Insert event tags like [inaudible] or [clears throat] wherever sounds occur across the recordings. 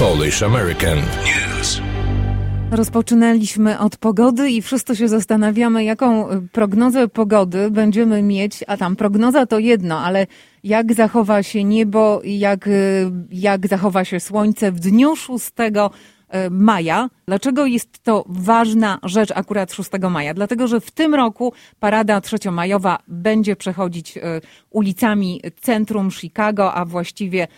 Polish American News. Rozpoczynaliśmy od pogody i wszyscy się zastanawiamy, jaką prognozę pogody będziemy mieć. A tam prognoza to jedno, ale jak zachowa się niebo, jak, jak zachowa się słońce w dniu 6 E, maja. Dlaczego jest to ważna rzecz akurat 6 maja? Dlatego, że w tym roku parada trzeciomajowa będzie przechodzić e, ulicami centrum Chicago, a właściwie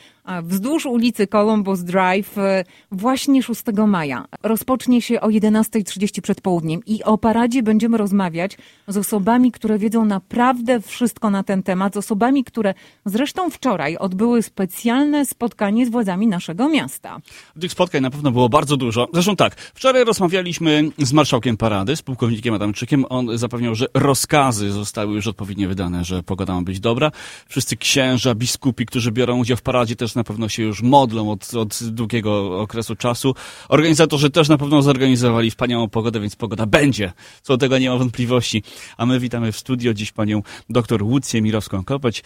wzdłuż ulicy Columbus Drive e, właśnie 6 maja. Rozpocznie się o 11.30 przed południem i o paradzie będziemy rozmawiać z osobami, które wiedzą naprawdę wszystko na ten temat, z osobami, które zresztą wczoraj odbyły specjalne spotkanie z władzami naszego miasta. Tych spotkań na pewno było bardzo dużo. Zresztą tak, wczoraj rozmawialiśmy z marszałkiem parady, z pułkownikiem Adamczykiem. On zapewniał, że rozkazy zostały już odpowiednio wydane, że pogoda ma być dobra. Wszyscy księża, biskupi, którzy biorą udział w paradzie też na pewno się już modlą od, od długiego okresu czasu. Organizatorzy też na pewno zorganizowali wspaniałą pogodę, więc pogoda będzie. Co do tego nie ma wątpliwości. A my witamy w studio dziś panią dr Łucję Mirowską-Kopeć,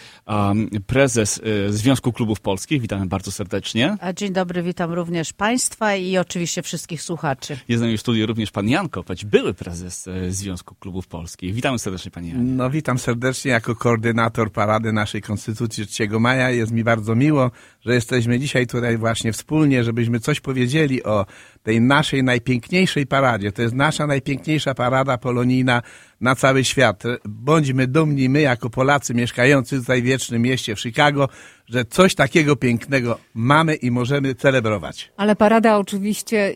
prezes y, Związku Klubów Polskich. Witamy bardzo serdecznie. Dzień dobry, witam również państwa i oczywiście wszystkich słuchaczy. Jest z nami w studiu również pan Jan Kopeć, były prezes y, Związku Klubów Polskich. Witamy serdecznie panie Janie. No witam serdecznie jako koordynator parady naszej Konstytucji 3 maja. Jest mi bardzo miło, że jesteśmy dzisiaj tutaj właśnie wspólnie, żebyśmy coś powiedzieli o tej naszej najpiękniejszej paradzie. To jest nasza najpiękniejsza parada polonijna na cały świat. Bądźmy dumni my, jako Polacy mieszkający tutaj w wiecznym mieście w Chicago, że coś takiego pięknego mamy i możemy celebrować. Ale parada oczywiście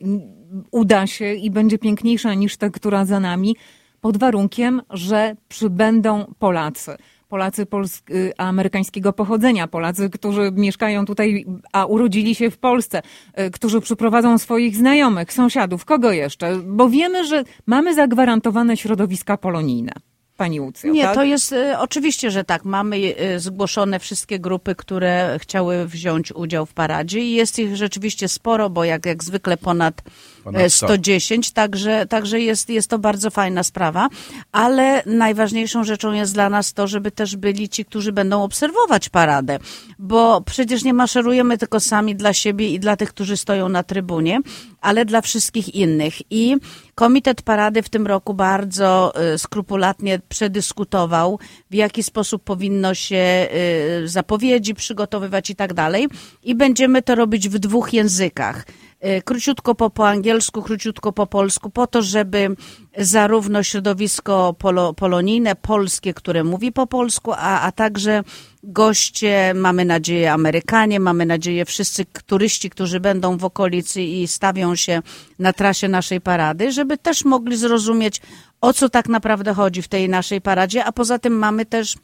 uda się i będzie piękniejsza niż ta, która za nami, pod warunkiem, że przybędą Polacy. Polacy polsk- y, amerykańskiego pochodzenia, Polacy, którzy mieszkają tutaj, a urodzili się w Polsce, y, którzy przyprowadzą swoich znajomych, sąsiadów, kogo jeszcze? Bo wiemy, że mamy zagwarantowane środowiska polonijne. Pani Łucjo, Nie, tak? to jest y, oczywiście, że tak. Mamy y, zgłoszone wszystkie grupy, które chciały wziąć udział w paradzie i jest ich rzeczywiście sporo, bo jak, jak zwykle ponad, ponad 110, także, także jest, jest to bardzo fajna sprawa. Ale najważniejszą rzeczą jest dla nas to, żeby też byli ci, którzy będą obserwować paradę, bo przecież nie maszerujemy tylko sami dla siebie i dla tych, którzy stoją na trybunie, ale dla wszystkich innych. I Komitet Parady w tym roku bardzo y, skrupulatnie przedyskutował, w jaki sposób powinno się y, zapowiedzi przygotowywać i tak dalej. I będziemy to robić w dwóch językach króciutko po, po angielsku, króciutko po polsku, po to, żeby zarówno środowisko polo, polonijne, polskie, które mówi po polsku, a, a także goście, mamy nadzieję Amerykanie, mamy nadzieję wszyscy turyści, którzy będą w okolicy i stawią się na trasie naszej parady, żeby też mogli zrozumieć, o co tak naprawdę chodzi w tej naszej paradzie, a poza tym mamy też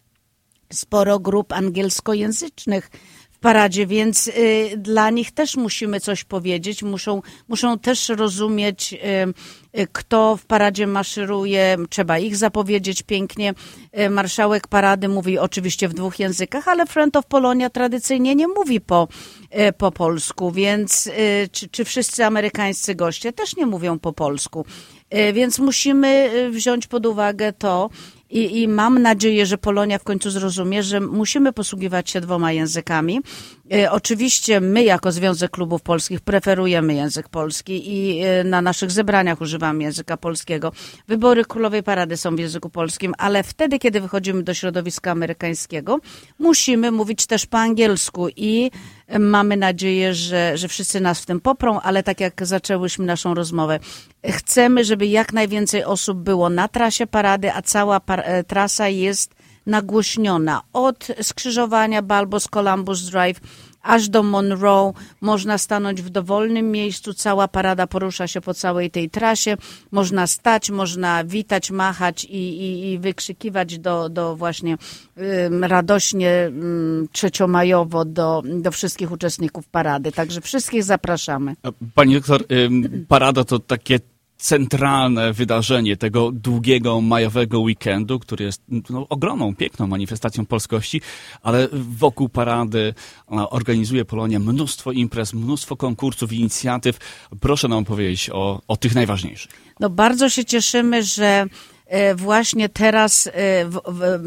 sporo grup angielskojęzycznych, paradzie, więc y, dla nich też musimy coś powiedzieć, muszą, muszą też rozumieć, y, y, kto w paradzie maszeruje, trzeba ich zapowiedzieć pięknie. Marszałek parady mówi oczywiście w dwóch językach, ale Friend of Polonia tradycyjnie nie mówi po, po polsku, więc czy, czy wszyscy amerykańscy goście też nie mówią po polsku. Więc musimy wziąć pod uwagę to, i, I mam nadzieję, że Polonia w końcu zrozumie, że musimy posługiwać się dwoma językami. E, oczywiście my, jako Związek Klubów Polskich, preferujemy język polski i e, na naszych zebraniach używamy języka polskiego. Wybory Królowej Parady są w języku polskim, ale wtedy, kiedy wychodzimy do środowiska amerykańskiego, musimy mówić też po angielsku i mamy nadzieję, że, że wszyscy nas w tym poprą, ale tak jak zaczęłyśmy naszą rozmowę, chcemy, żeby jak najwięcej osób było na trasie parady, a cała par e, trasa jest nagłośniona. Od skrzyżowania Balbos Columbus Drive aż do Monroe. Można stanąć w dowolnym miejscu. Cała parada porusza się po całej tej trasie. Można stać, można witać, machać i, i, i wykrzykiwać do, do właśnie um, radośnie um, trzeciomajowo do, do wszystkich uczestników parady. Także wszystkich zapraszamy. Pani doktor, parada to takie centralne wydarzenie tego długiego majowego weekendu, który jest no, ogromną, piękną manifestacją polskości, ale wokół parady organizuje Polonia mnóstwo imprez, mnóstwo konkursów, inicjatyw. Proszę nam powiedzieć o, o tych najważniejszych. No bardzo się cieszymy, że właśnie teraz e, w, w,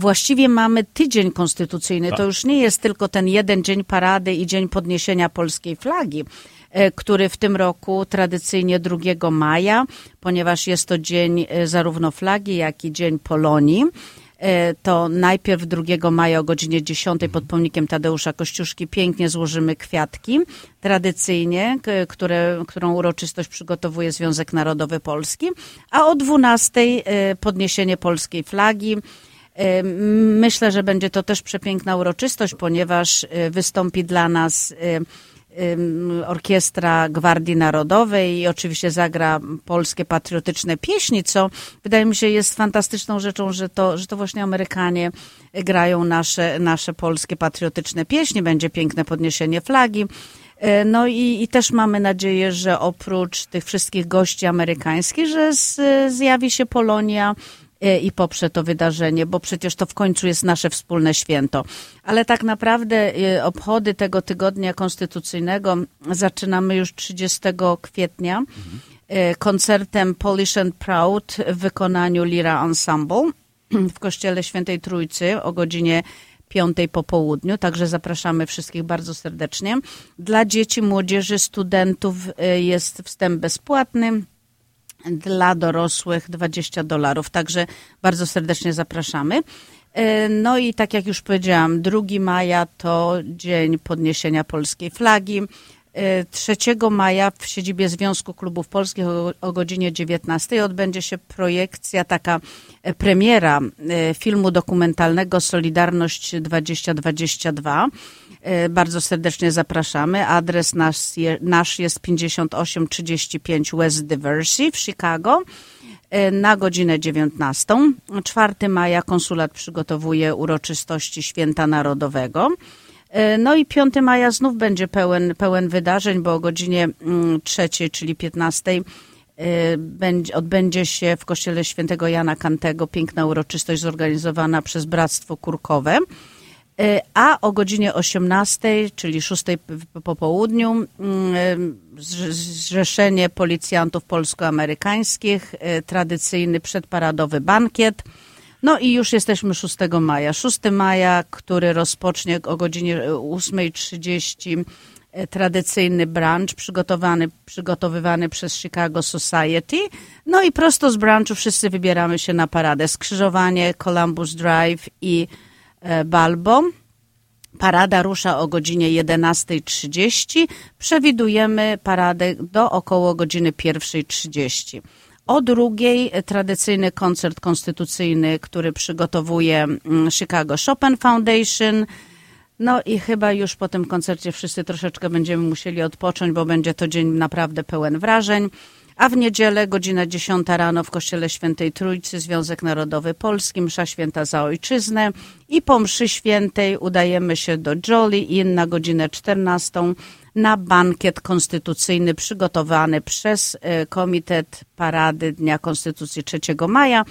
właściwie mamy tydzień konstytucyjny. Tak. To już nie jest tylko ten jeden dzień parady i dzień podniesienia polskiej flagi e, który w tym roku tradycyjnie 2 maja, ponieważ jest to dzień zarówno flagi, jak i dzień Polonii. E, to najpierw 2 maja o godzinie 10 pod pomnikiem Tadeusza Kościuszki pięknie złożymy kwiatki tradycyjnie, które, którą uroczystość przygotowuje Związek Narodowy Polski, a o 12 e, podniesienie polskiej flagi. E, myślę, że będzie to też przepiękna uroczystość, ponieważ wystąpi dla nas orkiestra Gwardii Narodowej i oczywiście zagra polskie patriotyczne pieśni, co wydaje mi się jest fantastyczną rzeczą, że to, że to właśnie Amerykanie grają nasze, nasze polskie patriotyczne pieśni. Będzie piękne podniesienie flagi. E, no i, i, też mamy nadzieję, że oprócz tych wszystkich gości amerykańskich, że z, zjawi się Polonia i poprze to wydarzenie, bo przecież to w końcu jest nasze wspólne święto. Ale tak naprawdę e, obchody tego tygodnia konstytucyjnego zaczynamy już 30 kwietnia mhm. koncertem Polish and Proud w wykonaniu Lira Ensemble w Kościele Świętej Trójcy o godzinie piątej po południu, także zapraszamy wszystkich bardzo serdecznie. Dla dzieci, młodzieży, studentów jest wstęp bezpłatny dla dorosłych 20 dolarów. Także bardzo serdecznie zapraszamy. E, no i tak jak już powiedziałam, 2 maja to dzień podniesienia polskiej flagi. 3 e, maja w siedzibie Związku Klubów Polskich o, godzinie 19 odbędzie się projekcja, taka e, premiera filmu dokumentalnego Solidarność 2022. E, bardzo serdecznie zapraszamy. Adres nasz, nasz jest 5835 West Diversey w Chicago e, na godzinę 19. 4 maja konsulat przygotowuje uroczystości Święta Narodowego. E, no i 5 maja znów będzie pełen, pełen wydarzeń, bo o godzinie 3, mm, czyli 15 odbędzie się w kościele świętego Jana Kantego piękna uroczystość zorganizowana przez Bractwo Kurkowe. E, a o godzinie 18, czyli 6 po południu, mm, Zrzeszenie Policjantów Polsko-Amerykańskich, e, tradycyjny przedparadowy bankiet. No i już jesteśmy 6 maja. 6 maja, który rozpocznie o godzinie 8.30 e, tradycyjny brunch przygotowany, przygotowywany przez Chicago Society. No i prosto z brunchu wszyscy wybieramy się na paradę. Skrzyżowanie Columbus Drive i E, Balbo. Parada rusza o godzinie 11.30. Przewidujemy paradę do około godziny 1.30. O drugiej tradycyjny koncert konstytucyjny, który przygotowuje mm, Chicago Chopin Foundation. No i chyba już po tym koncercie wszyscy troszeczkę będziemy musieli odpocząć, bo będzie to dzień naprawdę pełen wrażeń a w niedzielę godzina 10 rano w Kościele Świętej Trójcy Związek Narodowy Polski, msza święta za ojczyznę i po mszy świętej udajemy się do Jolly Inn na godzinę 14 na bankiet konstytucyjny przygotowany przez e, Komitet Parady Dnia Konstytucji 3 maja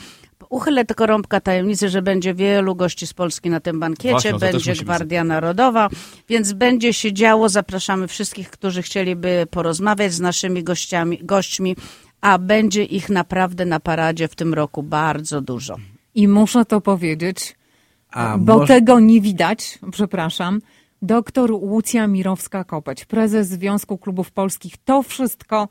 Uchylę tylko rąbka tajemnicy, że będzie wielu gości z Polski na tym bankiecie, Właśnie, będzie Gwardia Narodowa, więc będzie się działo. Zapraszamy wszystkich, którzy chcieliby porozmawiać z naszymi gościami, gośćmi, a będzie ich naprawdę na paradzie w tym roku bardzo dużo. I muszę to powiedzieć, a, bo może... tego nie widać, przepraszam. Doktor Łucja Mirowska-Kopeć, prezes Związku Klubów Polskich, to wszystko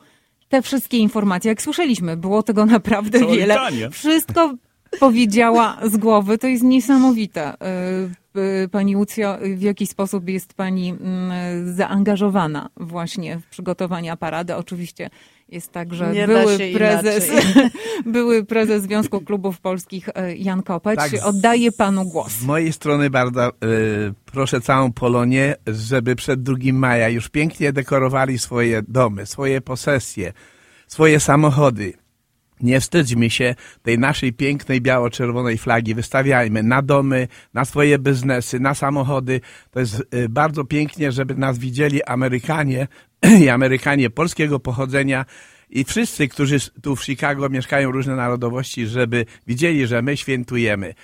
te wszystkie informacje, jak słyszeliśmy, było tego naprawdę wiele. Wszystko powiedziała z głowy. To jest niesamowite. Y, y, pani Łucjo, w jaki sposób jest Pani mm, zaangażowana właśnie w przygotowania parady? Oczywiście jest tak, że były prezes, [laughs] były prezes Związku Klubów Polskich y, Jan Kopeć. Tak, Oddaję Panu głos. Z mojej strony bardzo y, proszę całą Polonię, żeby przed 2 maja już pięknie dekorowali swoje domy, swoje posesje, swoje samochody nie wstydźmy się tej naszej pięknej biało-czerwonej flagi. Wystawiajmy na domy, na swoje biznesy, na samochody. To jest y, bardzo pięknie, żeby nas widzieli Amerykanie [clears throat] i Amerykanie polskiego pochodzenia i wszyscy, którzy tu w Chicago mieszkają różne narodowości, żeby widzieli, że my świętujemy.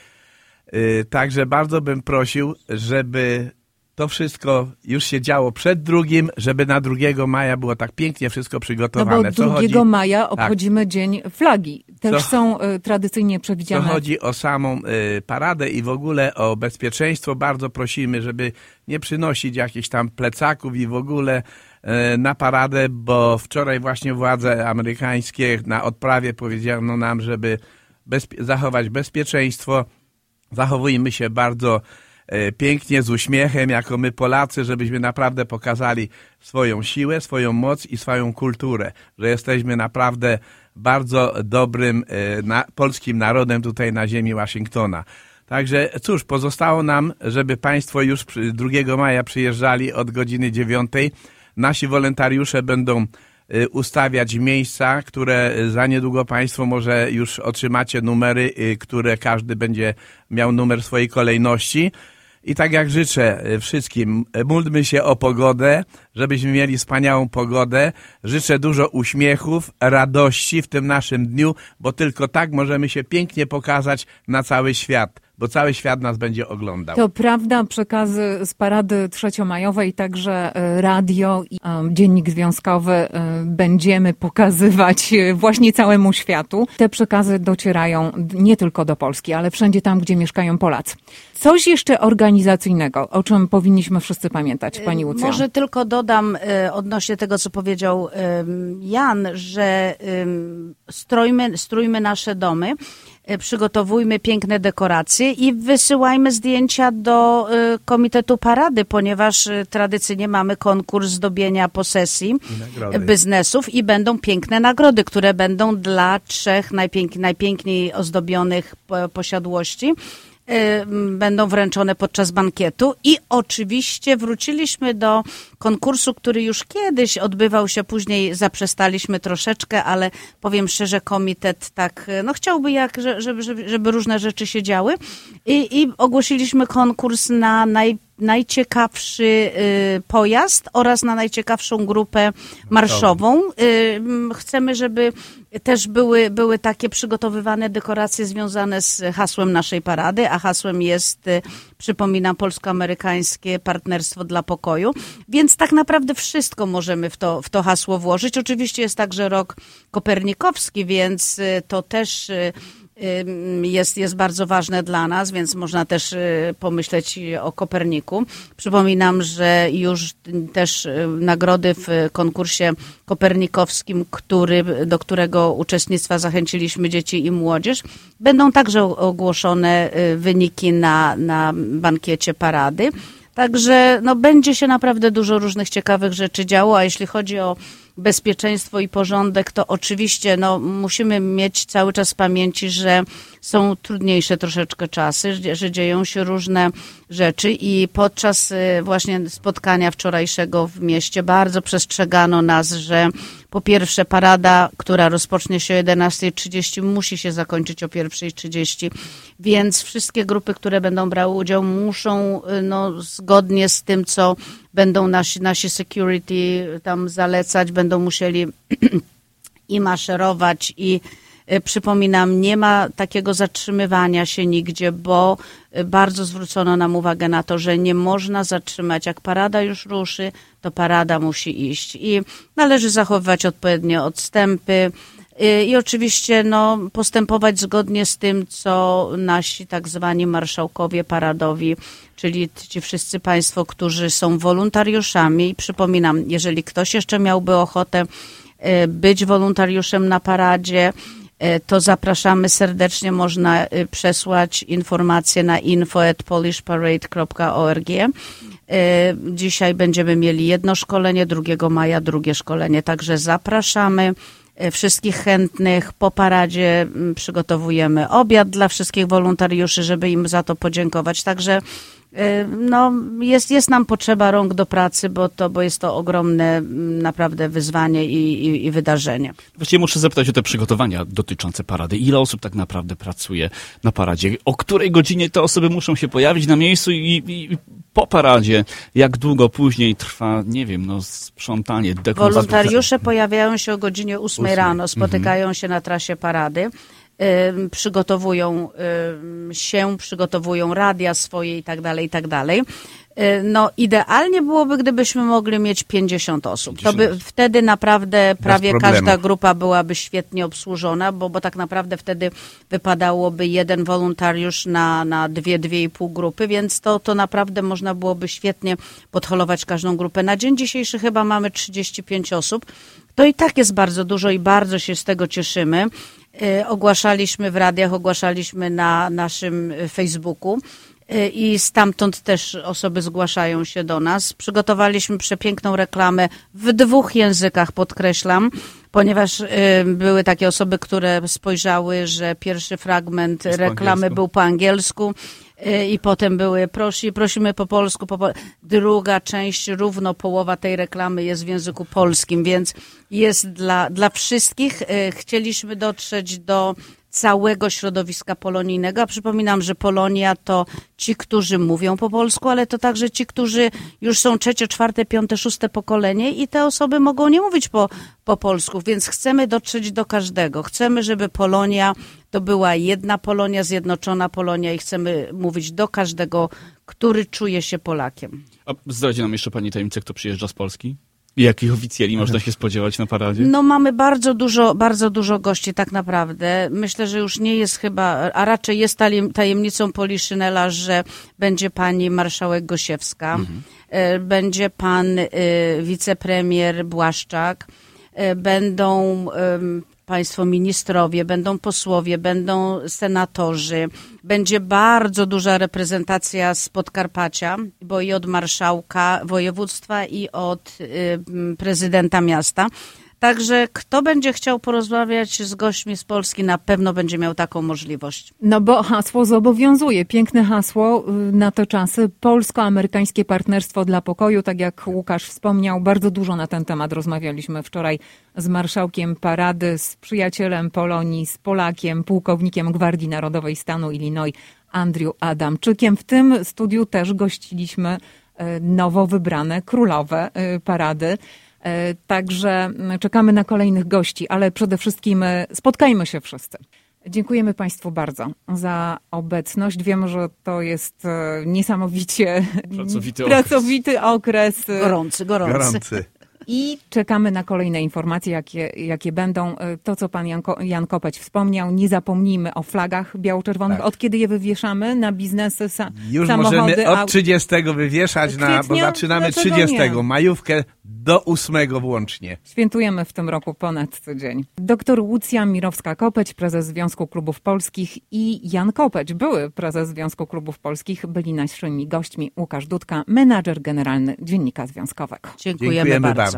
Y, także bardzo bym prosił, żeby to wszystko już się działo przed drugim, żeby na 2 maja było tak pięknie wszystko przygotowane. No bo 2 chodzi... maja tak. obchodzimy tak. Dzień Flagi. Też Co... są y, tradycyjnie przewidziane. To chodzi o samą y, paradę i w ogóle o bezpieczeństwo. Bardzo prosimy, żeby nie przynosić jakichś tam plecaków i w ogóle y, na paradę, bo wczoraj właśnie władze amerykańskie na odprawie powiedziano nam, żeby bezpie zachować bezpieczeństwo. Zachowujmy się bardzo pięknie, z uśmiechem, jako my Polacy, żebyśmy naprawdę pokazali swoją siłę, swoją moc i swoją kulturę, że jesteśmy naprawdę bardzo dobrym e, na, polskim narodem tutaj na ziemi Waszyngtona. Także cóż, pozostało nam, żeby Państwo już 2 maja przyjeżdżali od godziny 9. Nasi wolontariusze będą e, ustawiać miejsca, które za niedługo Państwo może już otrzymacie numery, które każdy będzie miał numer swojej kolejności. I tak jak życzę e, wszystkim, e, módlmy się o pogodę, żebyśmy mieli wspaniałą pogodę. Życzę dużo uśmiechów, radości w tym naszym dniu, bo tylko tak możemy się pięknie pokazać na cały świat bo cały świat nas będzie oglądał. To prawda, przekazy z parady trzeciomajowej, także e, radio i dziennik związkowy będziemy pokazywać właśnie całemu światu. Te przekazy docierają nie tylko do Polski, ale wszędzie tam, gdzie mieszkają Polacy. Coś jeszcze organizacyjnego, o czym powinniśmy wszyscy pamiętać, Pani Łucja? Może tylko dodam odnośnie tego, co powiedział Jan, że strojmy, strójmy nasze domy, przygotowujmy piękne dekoracje i wysyłajmy zdjęcia do y, Komitetu Parady, ponieważ tradycyjnie mamy konkurs zdobienia posesji I biznesów i będą piękne nagrody, które będą dla trzech najpięk najpiękniej ozdobionych posiadłości. Y, będą wręczone podczas bankietu. I oczywiście wróciliśmy do konkursu, który już kiedyś odbywał się, później zaprzestaliśmy troszeczkę, ale powiem szczerze, komitet tak, no chciałby jak, żeby, żeby, żeby różne rzeczy się działy. I, i ogłosiliśmy konkurs na naj najciekawszy y, pojazd oraz na najciekawszą grupę marszową. Y, chcemy, żeby też były, były takie przygotowywane dekoracje związane z hasłem naszej parady, a hasłem jest, y, przypominam, polsko-amerykańskie partnerstwo dla pokoju. Więc tak naprawdę wszystko możemy w to, w to hasło włożyć. Oczywiście jest także rok kopernikowski, więc to też jest, jest bardzo ważne dla nas, więc można też y, pomyśleć o Koperniku. Przypominam, że już też y, nagrody w konkursie kopernikowskim, który, do którego uczestnictwa zachęciliśmy dzieci i młodzież, będą także ogłoszone y, wyniki na, na bankiecie parady. Także no, będzie się naprawdę dużo różnych ciekawych rzeczy działo, a jeśli chodzi o bezpieczeństwo i porządek, to oczywiście no, musimy mieć cały czas w pamięci, że są trudniejsze troszeczkę czasy, że dzieją się różne rzeczy i podczas y, właśnie spotkania wczorajszego w mieście bardzo przestrzegano nas, że po pierwsze parada, która rozpocznie się o 11.30 musi się zakończyć o 1.30, więc wszystkie grupy, które będą brały udział muszą y, no, zgodnie z tym, co będą nasi, nasi security tam zalecać, będą musieli [clears throat] i maszerować i Przypominam, nie ma takiego zatrzymywania się nigdzie, bo y, bardzo zwrócono nam uwagę na to, że nie można zatrzymać. Jak parada już ruszy, to parada musi iść i należy zachowywać odpowiednie odstępy. Y, I oczywiście no, postępować zgodnie z tym, co nasi tak zwani marszałkowie paradowi, czyli ci wszyscy Państwo, którzy są wolontariuszami. I przypominam, jeżeli ktoś jeszcze miałby ochotę być wolontariuszem na paradzie, to zapraszamy serdecznie. Można przesłać informacje na info@polishparade.org. Dzisiaj będziemy mieli jedno szkolenie, 2 maja drugie szkolenie, także zapraszamy. E, wszystkich chętnych. Po paradzie przygotowujemy obiad dla wszystkich wolontariuszy, żeby im za to podziękować. Także e, no, jest, jest nam potrzeba rąk do pracy, bo, to, bo jest to ogromne mm, naprawdę wyzwanie i, i, i, wydarzenie. Właściwie muszę zapytać o te przygotowania dotyczące parady. Ile osób tak naprawdę pracuje na paradzie? O której godzinie te osoby muszą się pojawić na miejscu i, i po paradzie, jak długo później trwa, nie wiem, no sprzątanie, dekonstrukcja. Wolontariusze pojawiają się o godzinie 8 rano, spotykają mhm. się na trasie parady. Przygotowują się, przygotowują radia swoje i tak dalej, i tak dalej. Y, no idealnie byłoby, gdybyśmy mogli mieć 50 osób. 50 to by wtedy naprawdę prawie każda grupa byłaby świetnie obsłużona, bo, bo tak naprawdę wtedy wypadałoby jeden wolontariusz na, na dwie, dwie i pół grupy, więc to, to naprawdę można byłoby świetnie podholować każdą grupę. Na dzień dzisiejszy chyba mamy 35 osób. To i tak jest bardzo dużo i bardzo się z tego cieszymy. Y, ogłaszaliśmy w radiach, ogłaszaliśmy na naszym Facebooku. I stamtąd też osoby zgłaszają się do nas. Przygotowaliśmy przepiękną reklamę. W dwóch językach, podkreślam, ponieważ były takie osoby, które spojrzały, że pierwszy fragment reklamy był po angielsku i potem były prosi, prosimy po polsku. Po pol Druga część, równo połowa tej reklamy jest w języku polskim, więc jest dla, dla wszystkich. Y, chcieliśmy dotrzeć do całego środowiska polonijnego. A przypominam, że Polonia to ci, którzy mówią po polsku, ale to także ci, którzy już są trzecie, czwarte, piąte, szóste pokolenie i te osoby mogą nie mówić po, po polsku, więc chcemy dotrzeć do każdego. Chcemy, żeby Polonia to była jedna Polonia, zjednoczona Polonia i chcemy mówić do każdego, który czuje się Polakiem. A zdradzi nam jeszcze pani tajemnicę, kto przyjeżdża z Polski? Jakich oficjeli można się spodziewać na paradzie? No mamy bardzo dużo, bardzo dużo gości tak naprawdę. Myślę, że już nie jest chyba, a raczej jest tajemnicą Poliszynela, że będzie pani marszałek Gosiewska, mhm. E, będzie pan y, wicepremier Błaszczak, e, będą państwo ministrowie, będą posłowie, będą senatorzy. Będzie bardzo duża reprezentacja z Podkarpacia, bo i od marszałka województwa i od y, prezydenta miasta. Także kto będzie chciał porozmawiać z gośćmi z Polski, na pewno będzie miał taką możliwość. No bo hasło zobowiązuje. Piękne hasło y, na te czasy. Polsko-amerykańskie partnerstwo dla pokoju. Tak jak Łukasz wspomniał, bardzo dużo na ten temat rozmawialiśmy wczoraj z marszałkiem parady, z przyjacielem Polonii, z Polakiem, pułkownikiem Gwardii Narodowej stanu Illinois, Andrew Adamczykiem. W tym studiu też gościliśmy y, nowo wybrane królowe y, parady. E, także mm, czekamy na kolejnych gości, ale przede wszystkim e, spotkajmy się wszyscy. Dziękujemy Państwu bardzo za obecność. Wiemy, że to jest e, niesamowicie pracowity, [laughs] pracowity okres. okres. Gorący, gorący. gorący. I czekamy na kolejne informacje, jakie, jakie będą. To, co pan Jan, Jan Kopeć wspomniał, nie zapomnijmy o flagach biało-czerwonych. Tak. Od kiedy je wywieszamy na biznesy, sa, Już samochody? Już możemy od 30 wywieszać, na, bo zaczynamy 30. Nie? Majówkę do 8 włącznie. Świętujemy w tym roku ponad tydzień. Doktor Łucja Mirowska-Kopeć, prezes Związku Klubów Polskich i Jan Kopeć, były prezes Związku Klubów Polskich, byli naszymi gośćmi. Łukasz Dudka, menadżer generalny Dziennika Związkowego. Dziękujemy, Dziękujemy bardzo. bardzo.